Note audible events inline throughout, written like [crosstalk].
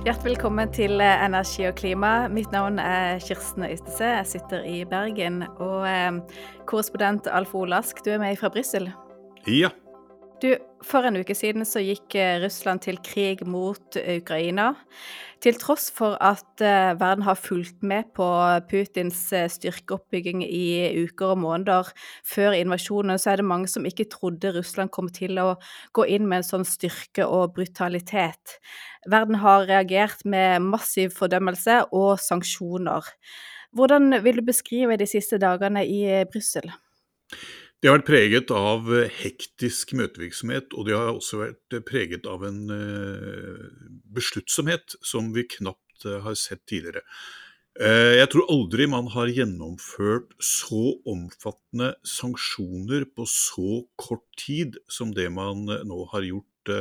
Hjertelig velkommen til eh, Energi og klima. Mitt navn er Kirsten Øystese. Jeg sitter i Bergen. Og eh, korrespondent Alf Olask, du er med fra Brussel. Ja. Du, For en uke siden så gikk eh, Russland til krig mot eh, Ukraina. Til tross for at uh, verden har fulgt med på Putins styrkeoppbygging i uker og måneder før invasjonen, så er det mange som ikke trodde Russland kom til å gå inn med en sånn styrke og brutalitet. Verden har reagert med massiv fordømmelse og sanksjoner. Hvordan vil du beskrive de siste dagene i Brussel? Det har vært preget av eh, hektisk møtevirksomhet, og det har også vært eh, preget av en eh, besluttsomhet som vi knapt har sett tidligere. Jeg tror aldri man har gjennomført så omfattende sanksjoner på så kort tid som det man nå har gjort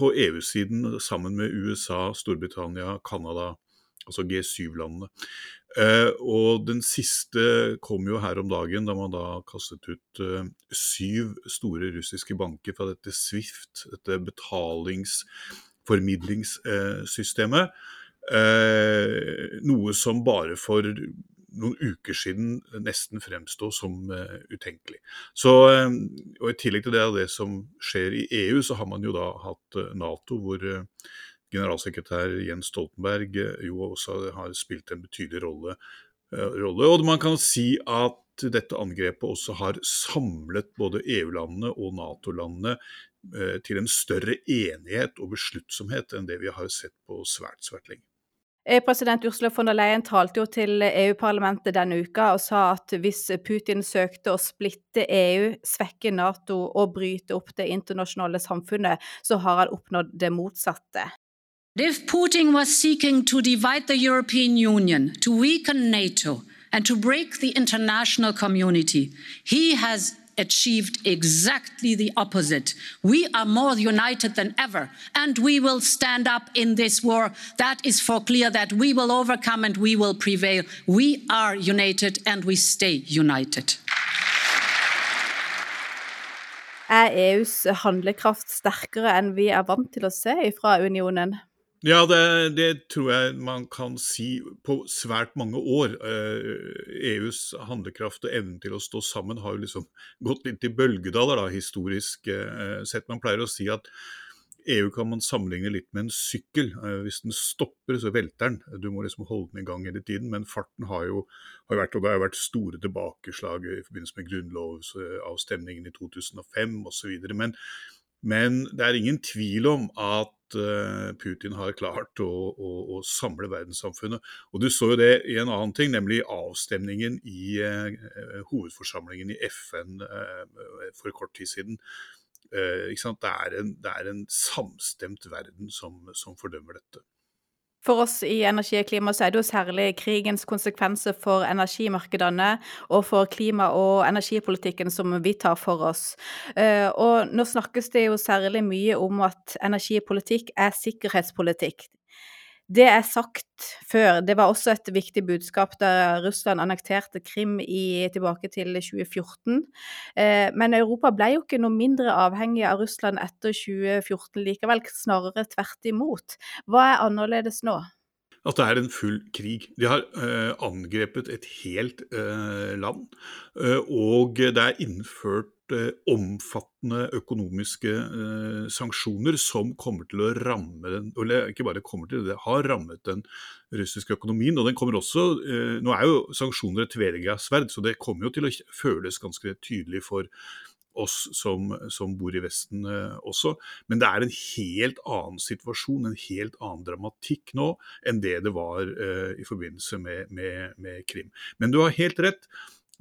på EU-siden sammen med USA, Storbritannia, Canada, altså G7-landene. Uh, og den siste kom jo her om dagen, da man da kastet ut uh, syv store russiske banker fra dette Swift, dette betalingsformidlingssystemet. Uh, noe som bare for noen uker siden nesten fremstod som utenkelig. Så, og I tillegg til det, det som skjer i EU, så har man jo da hatt Nato, hvor generalsekretær Jens Stoltenberg eh, jo også har spilt en betydelig rolle. Eh, rolle. Og man kan si at dette angrepet også har samlet både EU-landene og Nato-landene eh, til en større enighet og besluttsomhet enn det vi har sett på svært, svært lenge. President Ursula von der Leyen talte jo til EU-parlamentet denne uka og sa at hvis Putin søkte å splitte EU, svekke Nato og bryte opp det internasjonale samfunnet, så har han oppnådd det motsatte. If Putin was seeking to divide the European Union, to weaken NATO, and to break the international community, he has achieved exactly the opposite. We are more united than ever, and we will stand up in this war. That is for clear that we will overcome and we will prevail. We are united and we stay united. Er EUs handlekraft sterkere enn vi er vant til å se fra unionen? Ja, det, det, tror jeg man kan si på svært mange år. EUs eh, e handlekraft og evnen til å stå sammen har jo liksom gått litt i bølgedaler, da, historisk eh, sett. Man pleier å si at EU kan man sammenligne litt med en sykkel. Eh, hvis den stopper, så velter den. Du må liksom holde den i gang hele tiden. Men farten har jo har vært, og det har vært store tilbakeslag i forbindelse med grunnlovsavstemningen i 2005 osv. Men, men det er ingen tvil om at Eh, Putin har klart å, å, å, samle verdenssamfunnet. Og Du så jo det i en annen ting, nemlig avstemningen i uh, hovedforsamlingen i FN uh, for kort tid siden. Uh, det, er en, det, er en, samstemt verden som, som fordømmer dette. For oss i Energi og klima så er det jo særlig krigens konsekvenser for energimarkedene og for klima- og energipolitikken som vi tar for oss. Eh, og nå snakkes det jo særlig mye om at energipolitikk er sikkerhetspolitikk. Det er sagt før. Det var også et viktig budskap da Russland annekterte Krim i, tilbake til 2014. Eh, men Europa ble jo ikke noe mindre avhengig av Russland etter 2014 likevel, snarere tvert imot. Hva er annerledes nå? At det er en full krig. De har eh, angrepet et helt eh, land. Eh, og det er innført omfattende økonomiske eh, sanksjoner som kommer til å ramme den, eller ikke bare kommer til, det har rammet den russiske økonomien. og den kommer også, eh, Nå er jo sanksjoner et tveregga sverd, så det kommer jo til å føles ganske tydelig for oss som, som bor i Vesten eh, også. Men det er en helt annen situasjon, en helt annen dramatikk nå enn det det var eh, i forbindelse med, med, med Krim. Men du har helt rett.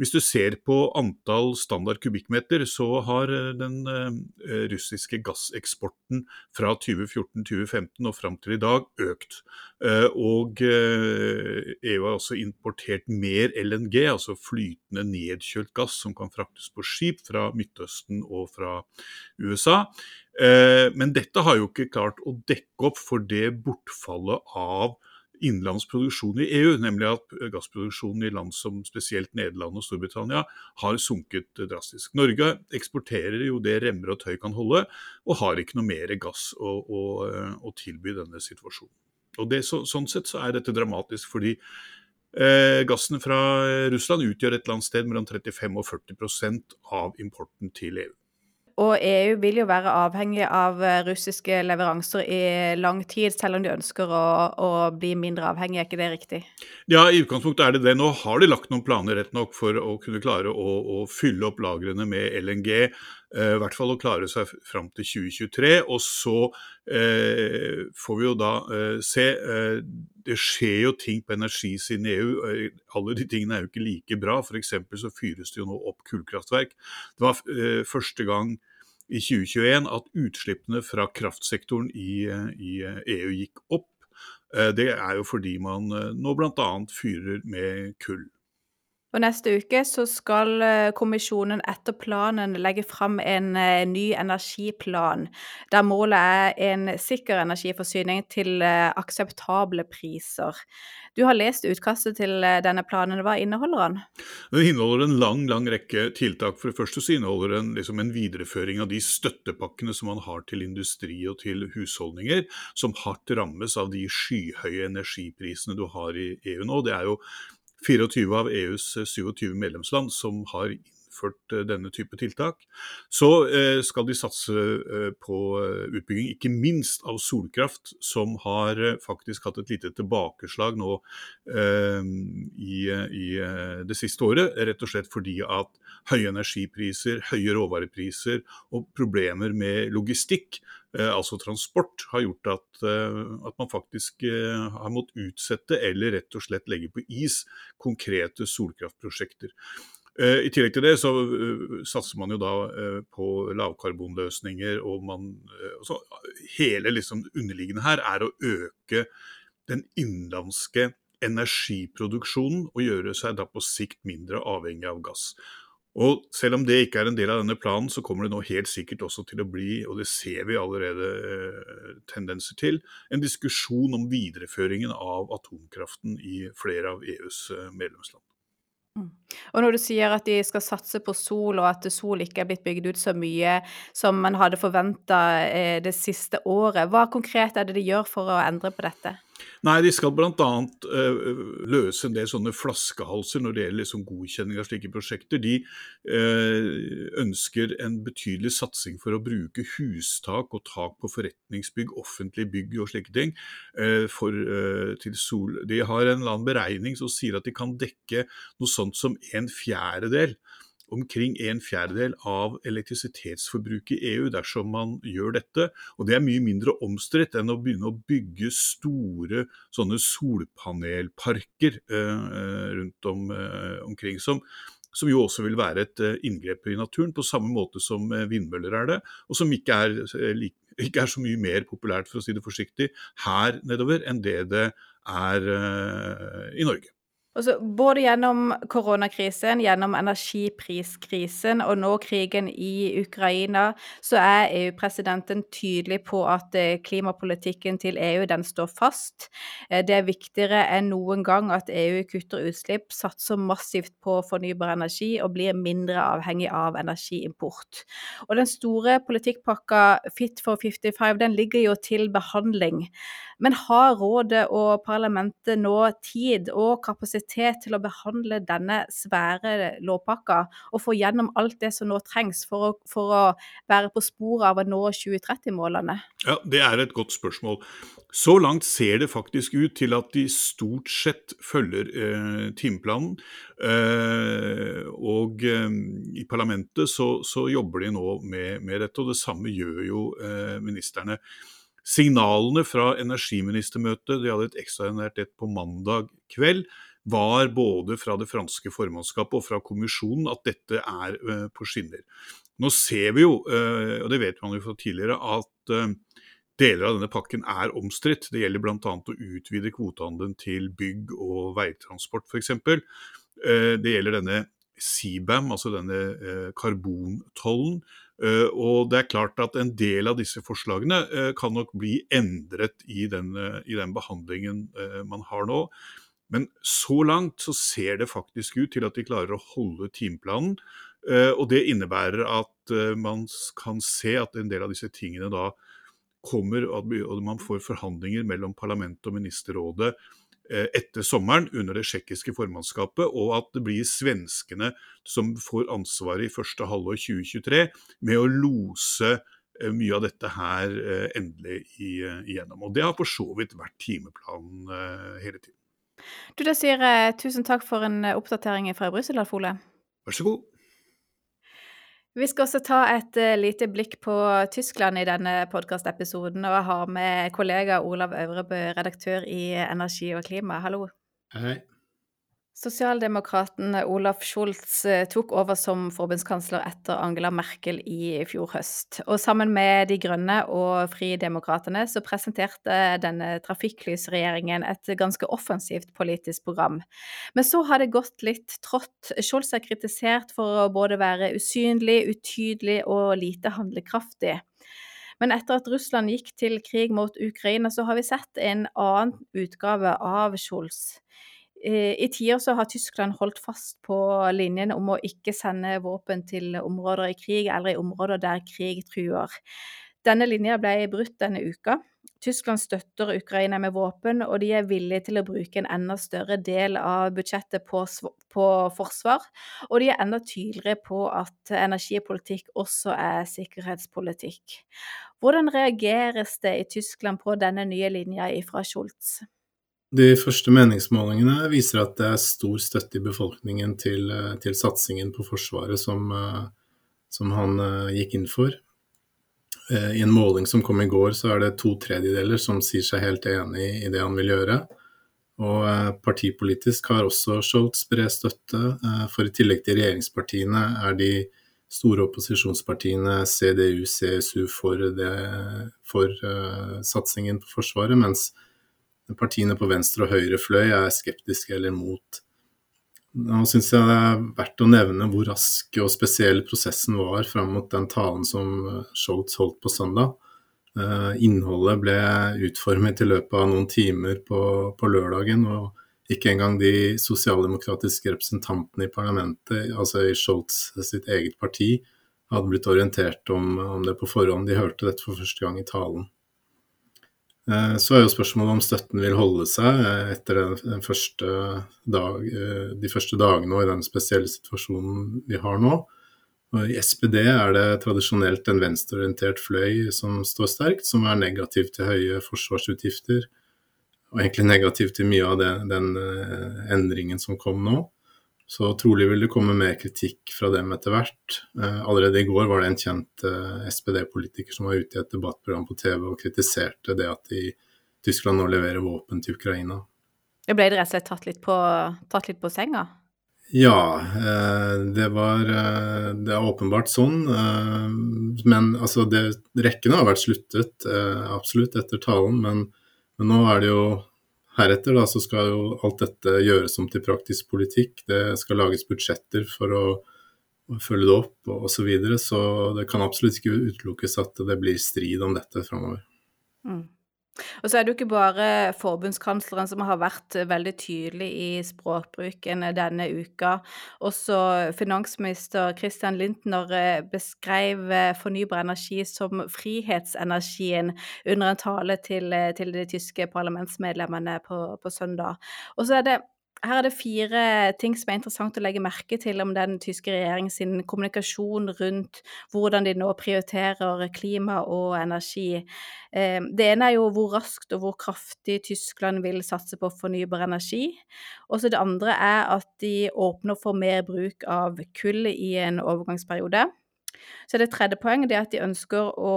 Hvis du ser på antall standard kubikkmeter, så har eh, den eh, russiske gasseksporten fra 2014-2015 og fram til i dag økt. Eh, og EU har også importert mer LNG, altså flytende nedkjølt gass som kan fraktes på skip fra Midtøsten og fra USA. Men dette har jo ikke klart å dekke opp for det bortfallet av innenlandsproduksjon i EU, nemlig at gassproduksjonen i land som spesielt Nederland og Storbritannia har sunket drastisk. Norge eksporterer jo det remmer og tøy kan holde, og har ikke noe mer gass å, å, å tilby denne situasjonen. Og det, så, Sånn sett så er dette dramatisk, fordi eh, gassen fra Russland utgjør et eller annet sted mellom 35 og 40% av importen til EU. Og EU vil jo være avhengig av eh, russiske leveranser i lang tid, selv om de ønsker å, å bli mindre avhengig, er ikke det riktig? Ja, i utgangspunktet er det det. Nå har de lagt noen planer rett nok for å kunne klare å, å fylle opp lagrene med LNG. Eh, I hvert fall å klare seg fram til 2023. Og så eh, får vi jo da eh, se. Eh, det skjer jo ting på energisiden i EU. Eh, alle de tingene er jo ikke like bra. F.eks. så fyres det jo nå opp kullkraftverk. Det var eh, første gang i 2021 at utslippene fra kraftsektoren i, i EU gikk opp. Det er jo fordi man nå bl.a. fyrer med kull. Og Neste uke så skal eh, kommisjonen etter planen legge fram en eh, ny energiplan, der målet er en sikker energiforsyning til eh, akseptable priser. Du har lest utkastet til denne planen. Hva inneholder den? Den inneholder en lang lang rekke tiltak. For det første så inneholder den liksom en videreføring av de støttepakkene som man har til industri og til husholdninger, som hardt rammes av de skyhøye energiprisene du har i EU nå. Det er jo 24 av EUs 27 eh, medlemsland som har innført eh, denne type tiltak. Så eh, skal de satse på utbygging, ikke minst av solkraft, som har faktisk hatt et lite tilbakeslag nå i, i det siste året. Rett og slett fordi at høye energipriser, høye råvarepriser og problemer med logistikk altså transport, har gjort at, eh, at, man faktisk eh, har måttet utsette eller rett og slett legge på is konkrete solkraftprosjekter. I tillegg til det så satser man jo da på lavkarbonløsninger, og man så Hele liksom underliggende her er å øke den innenlandske energiproduksjonen og gjøre seg da på sikt mindre avhengig av gass. Og selv om det ikke er en del av denne planen, så kommer det nå helt sikkert også til å bli, og det ser vi allerede eh, tendenser til, en diskusjon om videreføringen av atomkraften i flere av EUs eh, medlemsland. Mm. Og når du sier at de skal satse på sol, og at sol ikke er blitt bygd ut så mye som man hadde forventa eh, det siste året, hva konkret er det de gjør for å endre på dette? Nei, De skal bl.a. Uh, løse en del sånne flaskehalser når det gjelder liksom godkjenning av slike prosjekter. De uh, ønsker en betydelig satsing for å bruke hustak og tak på forretningsbygg, offentlige bygg og slike ting. Uh, for, til sol. De har en eller annen beregning som sier at de kan dekke noe sånt som en fjerdedel omkring en fjerdedel av elektrisitetsforbruket i EU dersom man gjør dette. Og det er mye mindre omstridt enn å begynne å bygge store sånne solpanelparker eh, rundt om, eh, omkring. Som, som, jo også vil være et eh, inngrep i naturen, på samme måte som eh, vindmøller er det. Og som ikke er, eh, ikke er, så mye mer populært, for å si det forsiktig, her nedover enn det det er eh, i Norge. Altså, både gjennom koronakrisen, gjennom energipriskrisen og nå krigen i Ukraina, så er EU-presidenten tydelig på at eh, klimapolitikken til EU den står fast. Eh, det er viktigere enn noen gang at EU kutter utslipp, satser massivt på fornybar energi og blir mindre avhengig av energiimport. Og den store politikkpakka Fit for 55 den ligger jo til behandling. Men har rådet og parlamentet nå tid og kapasitet til å behandle denne svære lovpakka og få gjennom alt det som nå trengs for å, for å være på sporet av å nå 2030-målene? Ja, Det er et godt spørsmål. Så langt ser det faktisk ut til at de stort sett følger eh, timeplanen. Eh, og eh, i parlamentet så, så, jobber de nå med, med, dette, og det samme gjør jo eh, ministerne. Signalene fra energiministermøtet, de hadde et ekstraordinært et på mandag kveld, var både fra det franske formannskapet og fra kommisjonen at dette er uh, på skinner. Nå ser vi jo, uh, og det vet man jo fra tidligere, at uh, deler av denne pakken er omstridt. Det gjelder bl.a. å utvide kvotehandelen til bygg og veitransport f.eks. Det gjelder denne CBAM, altså denne karbontollen, Eh, og det er klart at en del av disse forslagene eh, kan nok bli endret i den, eh, i den behandlingen man har nå. Men så langt så ser det faktisk ut til at de klarer å holde timeplanen. Og det innebærer at man kan se at en del av disse tingene da kommer og man får forhandlinger mellom parlamentet og ministerrådet eh, etter sommeren under det tsjekkiske formannskapet, og at det blir svenskene som får ansvaret i første halvår 2023 med å lose eh, mye av dette her eh, endelig igjennom. Og Det har for så vidt vært timeplanen hele tiden. Du, Da sier jeg tusen takk for en oppdatering fra Brussel, Alf Ole. Vær så god. Vi skal også ta et uh, lite blikk på Tyskland i denne podkastepisoden, og jeg har med kollega Olav Øvrebø, redaktør i Energi og klima. Hallo. Hei. Sosialdemokraten Olaf Scholz eh, tok over som forbundskansler etter Angela Merkel i fjor høst. Og sammen med De grønne og Fridemokratene så presenterte denne trafikklysregjeringen et ganske offensivt politisk program. Men så har det gått litt trått. Scholz er kritisert for å både være usynlig, utydelig og lite handlekraftig. Men etter at Russland gikk til krig mot Ukraina, så har vi sett en annen utgave av Scholz. Eh, I tider så har Tyskland holdt fast på linjen om å ikke sende våpen til områder i krig eller i områder der krig truer. Denne linja ble brutt denne uka. Tyskland støtter Ukraina med våpen, og de er villige til å bruke en enda større del av budsjettet på, på forsvar. Og de er enda tydeligere på at energipolitikk også er sikkerhetspolitikk. Hvordan reageres det i Tyskland på denne nye linja fra Scholz? De første meningsmålingene viser at det er stor støtte i befolkningen til, eh, til satsingen på Forsvaret som, eh, som, han eh, gikk inn for. I en måling som kom i går, så er det to tredjedeler som sier seg helt enig i det han vil gjøre. Og partipolitisk har også Scholz bred støtte, for i tillegg til regjeringspartiene er de store opposisjonspartiene CDU, CSU for, det, for satsingen på Forsvaret, mens partiene på venstre og høyre fløy er skeptiske eller mot. Nå syns jeg det er verdt å nevne hvor rask og spesiell prosessen var fram mot den talen som Scholz holdt på søndag. Uh, innholdet ble utformet i løpet av noen timer på, på, lørdagen, og ikke engang de sosialdemokratiske representantene i parlamentet, altså i Scholz sitt eget parti, hadde blitt orientert om, om det på forhånd. De hørte dette for første gang i talen. Eh, så er jo spørsmålet om støtten vil holde seg eh, etter den første dag, eh, de første dagene og i den spesielle situasjonen vi har nå. I SPD er det tradisjonelt en venstreorientert fløy som står sterkt, som er negativ til høye forsvarsutgifter, og egentlig negativ til mye av det, den endringen som kom nå. Så trolig vil det komme mer kritikk fra dem etter hvert. Eh, allerede i går var det en kjent eh, SPD-politiker som var ute i et debattprogram på TV og kritiserte det at de, Tyskland nå leverer våpen til Ukraina. Ble det rett og slett tatt litt på, tatt litt på senga? Ja, eh, det var Det er åpenbart sånn. Men altså, det, rekkene har vært sluttet, absolutt, etter talen. Men, men nå er det jo Heretter da, så skal jo alt dette gjøres om til praktisk politikk. Det skal lages budsjetter for å, følge det opp osv. Så, videre, så det kan absolutt ikke utelukkes at det blir strid om dette framover. Mm. Og så er det jo ikke bare forbundskansleren som har vært veldig tydelig i språkbruken denne uka. Også finansminister Christian Lindner eh, beskrev eh, fornybar energi som frihetsenergien under en tale til, eh, til de tyske parlamentsmedlemmene på, på søndag. Og så er det her er det fire ting som er interessant å legge merke til om den tyske regjeringens kommunikasjon rundt hvordan de nå prioriterer klima og energi. Eh, det ene er jo hvor raskt og hvor kraftig Tyskland vil satse på fornybar energi. Og så det andre er at de åpner for mer bruk av kull i en overgangsperiode. Så det tredje poenget er at de ønsker å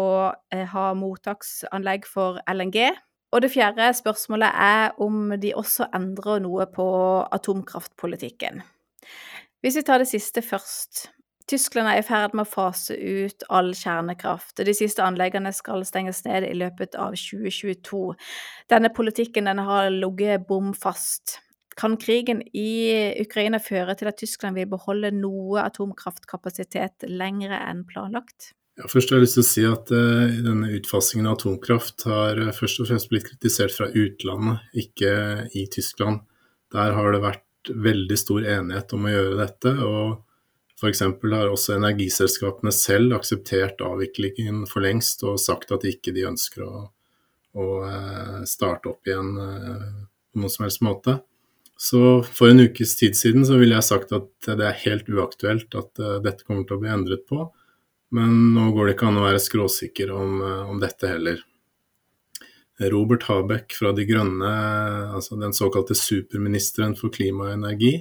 eh, ha mottaksanlegg for LNG og det fjerde spørsmålet er om de også endrer noe på atomkraftpolitikken. Hvis vi tar det siste først. Tyskland er i ferd med å fase ut all kjernekraft. De siste anleggene skal stenges ned i løpet av 2022. Denne politikken den har ligget bom fast. Kan krigen i Ukraina føre til at Tyskland vil beholde noe atomkraftkapasitet lengre enn planlagt? Ja, først har jeg lyst til å si at uh, denne utfasingen av atomkraft har uh, først og fremst blitt kritisert fra utlandet, ikke i Tyskland. Der har det vært veldig stor enighet om å gjøre dette. og F.eks. har også energiselskapene selv akseptert avviklingen for lengst og sagt at ikke de ønsker å, å eh, starte opp igjen på noen som helst måte. Så for en ukes tid siden så ville jeg sagt at det er helt uaktuelt at dette kommer til å bli endret på. Men nå går det ikke an å være skråsikker om, uh, om dette heller. Robert Habeck fra De Grønne, altså den såkalte superministeren for klima og energi,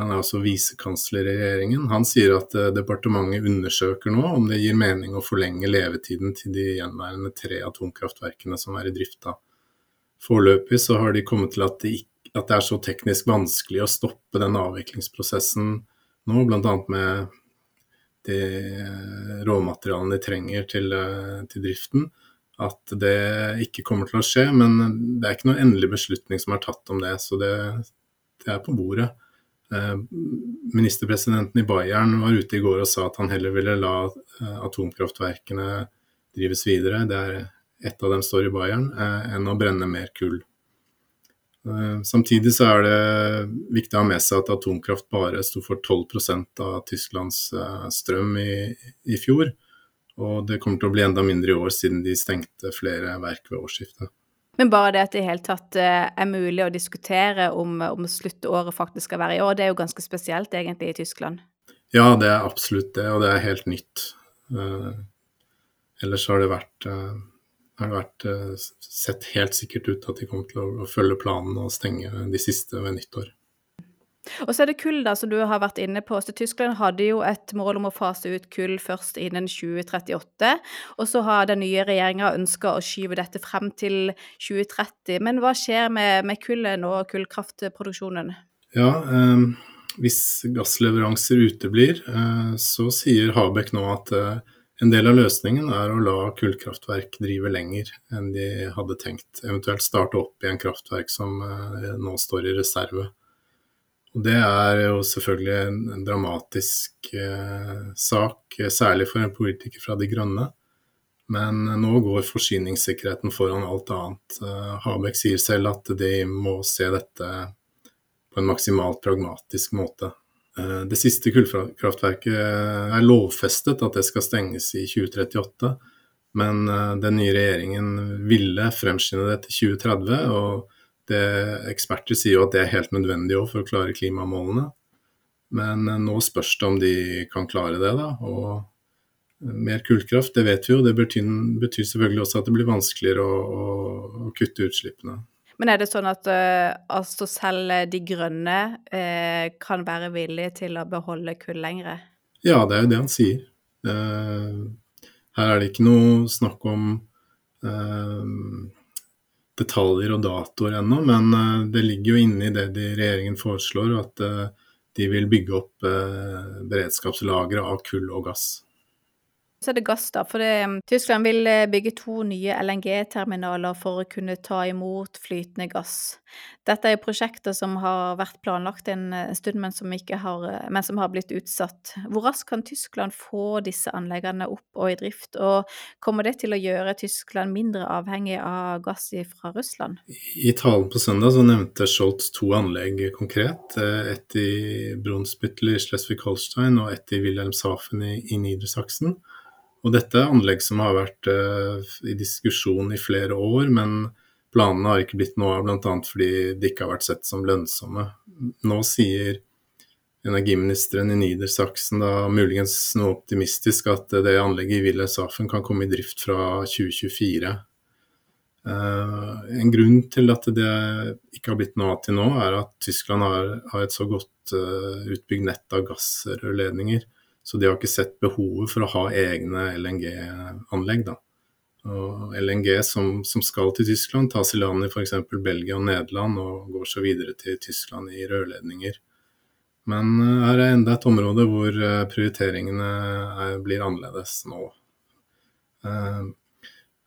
han er også visekansler i regjeringen. Han sier at uh, departementet undersøker nå om det gir mening å forlenge levetiden til de gjenværende tre atomkraftverkene som er i drift. da. Foreløpig så har de kommet til at det at det er så teknisk vanskelig å stoppe den avviklingsprosessen nå, bl.a. med de råmaterialene de trenger til, eh, til, driften, at det ikke kommer til å skje. Men det er ikke noen endelig beslutning som er tatt om det, så det, det er på bordet. Eh, ministerpresidenten i Bayern var ute i går og sa at han heller ville la eh, atomkraftverkene drives videre, det er ett av dem står i Bayern, enn å brenne mer kull. Eh, samtidig så er det viktig å ha med seg at atomkraft bare sto for 12% av Tysklands eh, strøm i, i, fjor. Og det kommer til å bli enda mindre i år, siden de stengte flere verk ved årsskiftet. Men bare det at det i hele tatt eh, er mulig å diskutere om, om sluttåret faktisk skal være i år, det er jo ganske spesielt egentlig i Tyskland? Ja, det er absolutt det, og det er helt nytt. Ellers har det vært har vært eh, sett helt sikkert ut at de kommer til å, følge planen og stenge de siste ved nyttår. Og så er det kull, da, som du har vært inne på. Så Tyskland hadde jo et mål om å fase ut kull først innen 2038. Og så har den nye regjeringa ønska å skyve dette frem til 2030. Men hva skjer med, med kullet nå, kullkraftproduksjonen? Ja, eh, hvis gassleveranser uteblir, eh, så sier Habek nå at eh, en del av løsningen er å la kullkraftverk drive lenger enn de hadde tenkt, eventuelt starte opp i en kraftverk som eh, nå står i reserve. Og Det er jo selvfølgelig en dramatisk eh, sak, særlig for en politiker fra De Grønne. Men nå går forsyningssikkerheten foran alt annet. Habek Habeck sier selv at de må se dette på en maksimalt pragmatisk måte. Eh, det siste kullkraftverket er lovfestet at det skal stenges i 2038. Men eh, den nye regjeringen ville fremskynde det til 2030. og det, Eksperter sier jo at det er helt nødvendig for å klare klimamålene. Men eh, nå spørs det om de kan klare det. da, og Mer kullkraft, det vet vi jo. Det betyr, betyr selvfølgelig også at det blir vanskeligere å, å, å kutte utslippene. Men er det sånn at uh, altså selv De grønne uh, kan være villige til å beholde kull lengre? Ja, det er jo det han sier. Uh, her er det ikke noe snakk om detaljer og datoer ennå, men det ligger jo inne i det de, regjeringen foreslår, at de vil bygge opp beredskapslagre av kull og gass. Så er det gass, da. For det, um, Tyskland vil eh, bygge to nye LNG-terminaler for å kunne ta imot flytende gass. Dette er prosjekter som har vært planlagt en eh, stund, men som, har, eh, men som har blitt utsatt. Hvor raskt kan Tyskland få disse anleggene opp og i drift, og kommer det til å gjøre Tyskland mindre avhengig av gass fra Russland? I talen på søndag så nevnte Scholz to anlegg konkret. Et i Brunsbüttel i Schleswig-Holstein og et i Wilhelmshafen i, i Niedersachsen. Og dette er anlegg som har vært uh, i diskusjon i flere år, men planene har ikke blitt noe av, bl.a. fordi de ikke har vært sett som lønnsomme. Nå sier energiministeren i Niedersachsen da muligens noe optimistisk at det anlegget i Wilhelmshafen kan komme i drift fra 2024. Uh, eh, en grunn til at det ikke har blitt noe av til nå, er at Tyskland har, har et så godt uh, utbygd nett av gassrørledninger så de har ikke sett behovet for å ha egne LNG-anlegg. LNG som, som, skal til Tyskland, tas i land i f.eks. Belgia og Nederland og går så videre til Tyskland i rørledninger. Men uh, her er enda et område hvor uh, prioriteringene er, blir annerledes nå. Uh,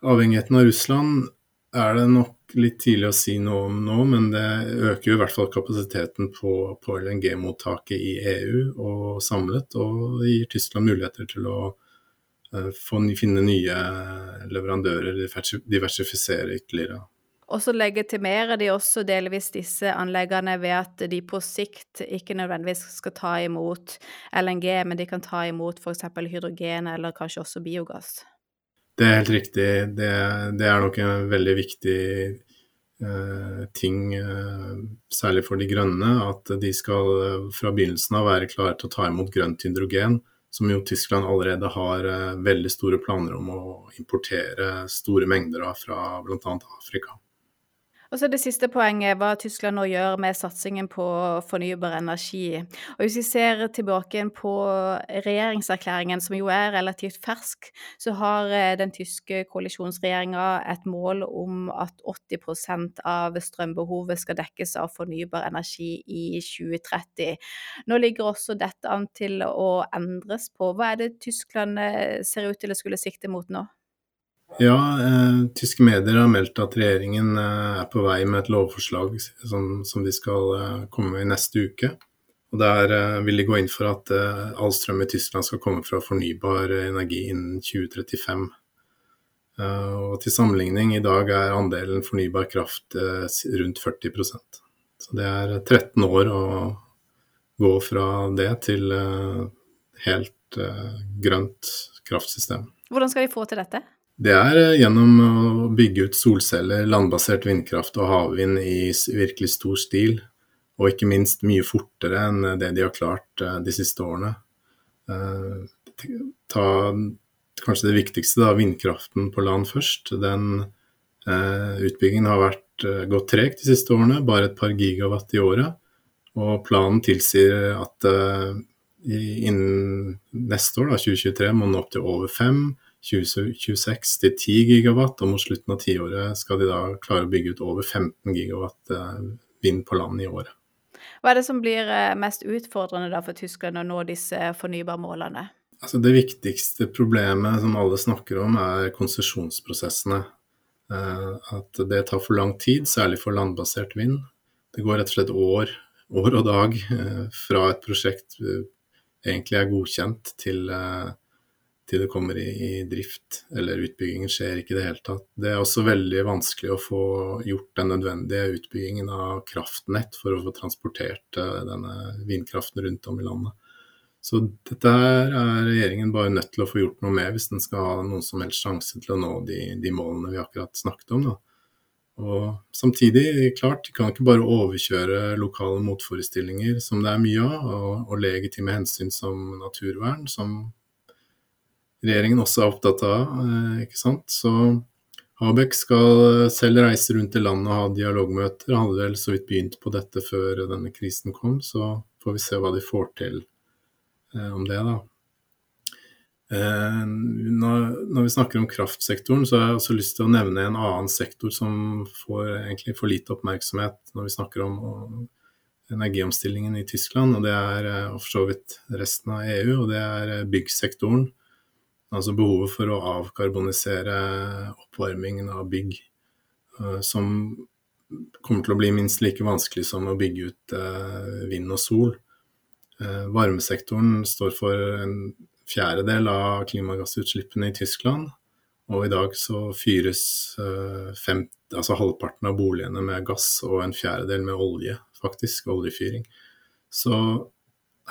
avhengigheten av Russland er det nok litt tidlig å si noe om nå, men det øker jo i hvert fall kapasiteten på, på LNG-mottaket i EU og samlet, og det gir Tyskland muligheter til å uh, få, finne nye leverandører, diversifisere ytterligere. Og så legitimerer de også delvis disse anleggene ved at de på sikt ikke nødvendigvis skal ta imot LNG, men de kan ta imot f.eks. hydrogen eller kanskje også biogass. Det er helt riktig. Det, det er nok en veldig viktig eh, ting, eh, særlig for de grønne, at de skal eh, fra begynnelsen av være klare til å ta imot grønt hydrogen, som jo Tyskland allerede har eh, veldig store planer om å importere store mengder av fra bl.a. Afrika. Og så Det siste poenget, hva Tyskland nå gjør med satsingen på fornybar energi. Og Hvis vi ser tilbake på regjeringserklæringen, som jo er relativt fersk, så har eh, den tyske koalisjonsregjeringa et mål om at 80% av strømbehovet skal dekkes av fornybar energi i 2030. Nå ligger også dette an til å endres på. Hva er det Tyskland eh, ser ut til å skulle sikte mot nå? Ja, eh, tyske medier har meldt at regjeringen eh, er på vei med et lovforslag som, som de skal eh, komme med i neste uke. Og Der eh, vil de gå inn for at eh, all strøm i Tyskland skal komme fra fornybar energi innen 2035. Eh, og Til sammenligning, i dag er andelen fornybar kraft rundt 40% Så det er 13 år å gå fra det til helt grønt kraftsystem. Hvordan skal de få til dette? Det er eh, gjennom å bygge ut solceller, landbasert vindkraft og havvind i virkelig stor stil. Og ikke minst mye fortere enn det de har klart eh, de siste årene. Eh, ta kanskje det viktigste, da, vindkraften på land først. Den utbyggingen har vært gått tregt de siste årene, bare et par gigawatt i året. Og planen tilsier at innen neste år, da, 2023, må den opp til over fem. 2026 til 10 gigawatt, og mot slutten av tiåret skal de da klare å bygge ut over 15 gigawatt eh, vind på land i året. Hva er det som blir eh, mest utfordrende for tyskerne å nå disse fornybarmålene? Altså det viktigste problemet som alle snakker om, er konsesjonsprosessene. Eh, at det tar for lang tid, særlig for landbasert vind. Det går rett og slett år, år og dag fra et prosjekt egentlig er godkjent til til det kommer i, i, drift, eller utbyggingen skjer ikke i det hele tatt. Det er også veldig vanskelig å få gjort den nødvendige utbyggingen av kraftnett for å få transportert uh, denne vindkraften rundt om i landet. Så dette her er regjeringen bare nødt til å få gjort noe med hvis den skal ha noen som helst sjanse til å nå de, de målene vi akkurat snakket om. Da. Og samtidig, klart, de kan ikke bare overkjøre lokale motforestillinger som det er mye av, og, og legitime hensyn som naturvern, som regjeringen også er opptatt av. Eh, ikke sant? Så Habek skal selv reise rundt i landet og ha dialogmøter. Han hadde vel så vidt begynt på dette før denne krisen kom, så får vi se hva de får til eh, om det, da. Eh, når, vi snakker om kraftsektoren, så har jeg også lyst til å nevne en annen sektor som får egentlig for lite oppmerksomhet når vi snakker om, om energiomstillingen i Tyskland, og det er for så vidt resten av EU, og det er byggsektoren. Altså behovet for å avkarbonisere oppvarmingen av bygg, eh, som kommer til å bli minst like vanskelig som å bygge ut eh, vind og sol. Eh, varmesektoren står for en fjerdedel av klimagassutslippene i Tyskland. Og i dag så fyres fem, altså halvparten av boligene med gass og en fjerdedel med olje, faktisk. Oljefyring. Så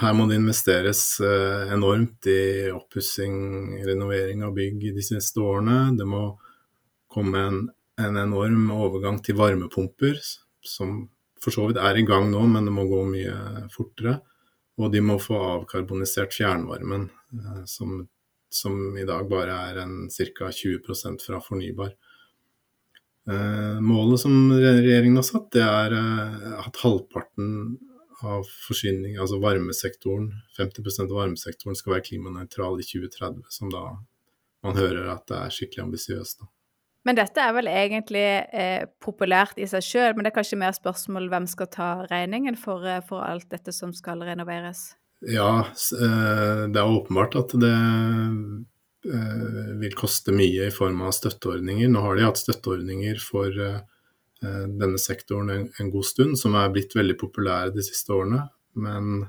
her må det investeres eh, enormt i oppussing, renovering av bygg de siste årene. Det må komme en, en, enorm overgang til varmepumper, som for så vidt er i gang nå, men det må gå mye fortere. Og de må få avkarbonisert fjernvarmen, eh, som, som i dag bare er ca. 20% fra fornybar. Eh, målet som regjeringen har satt, det er at halvparten av forsyning, altså varmesektoren, 50 av varmesektoren skal være klimanøytral i 2030, som da man hører at det er skikkelig ambisiøst. Men dette er vel egentlig eh, populært i seg sjøl, men det er kanskje mer spørsmål hvem skal ta regningen for, eh, for alt dette som skal renoveres? Ja, eh, det er åpenbart at det eh, vil koste mye i form av støtteordninger. Nå har de hatt støtteordninger for denne sektoren en, en, god stund, som er blitt veldig populære de siste årene. Men,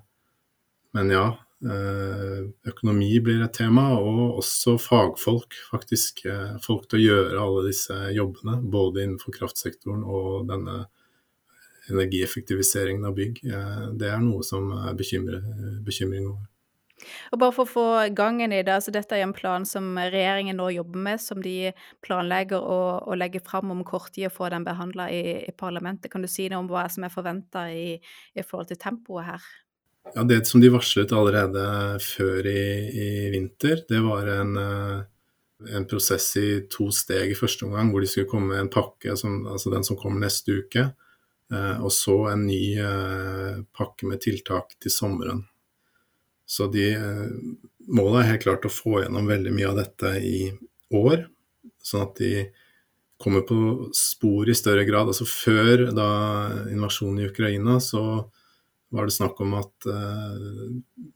men ja, eh, økonomi blir et tema, og også fagfolk, faktisk. Folk til å gjøre alle disse jobbene, både innenfor kraftsektoren og denne energieffektiviseringen av bygg. Det er noe som er bekymring over. Og bare for å få gangen i det, altså dette er en plan som regjeringen nå jobber med, som de planlegger å, å legge fram om kort tid og få den behandla i, i, parlamentet. Kan du si noe om hva som er forventa i, i, forhold til tempoet her? Ja, Det som de varslet allerede før i, i vinter, det var en, eh, en, prosess i to steg i første omgang, hvor de skulle komme med en pakke, som, altså den som kommer neste uke, eh, og så en ny eh, pakke med tiltak til sommeren. Så de, eh, målet er helt klart å få gjennom veldig mye av dette i år, sånn at de kommer på spor i større grad. Altså Før da invasjonen i Ukraina, så var det snakk om at uh,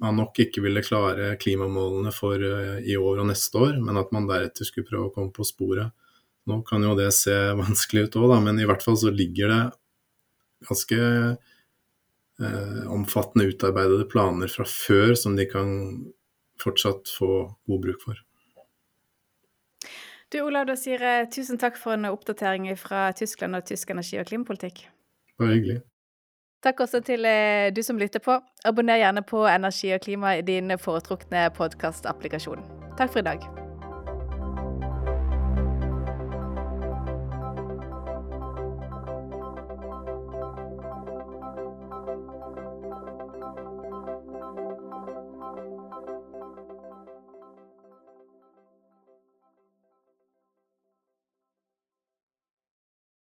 man nok ikke ville klare klimamålene for uh, i år og neste år, men at man deretter skulle prøve å komme på sporet. Nå kan jo det se [laughs] vanskelig ut òg, men i hvert fall så ligger det ganske eh, omfattende utarbeidede planer fra før som de kan fortsatt få god bruk for. Du Olav da sier jeg tusen takk for en oppdatering fra Tyskland og tysk energi- og klimapolitikk. Bare hyggelig. Takk også til eh, du som lytter på. Abonner gjerne på Energi og klima i din foretrukne podkastapplikasjon. Takk for i dag.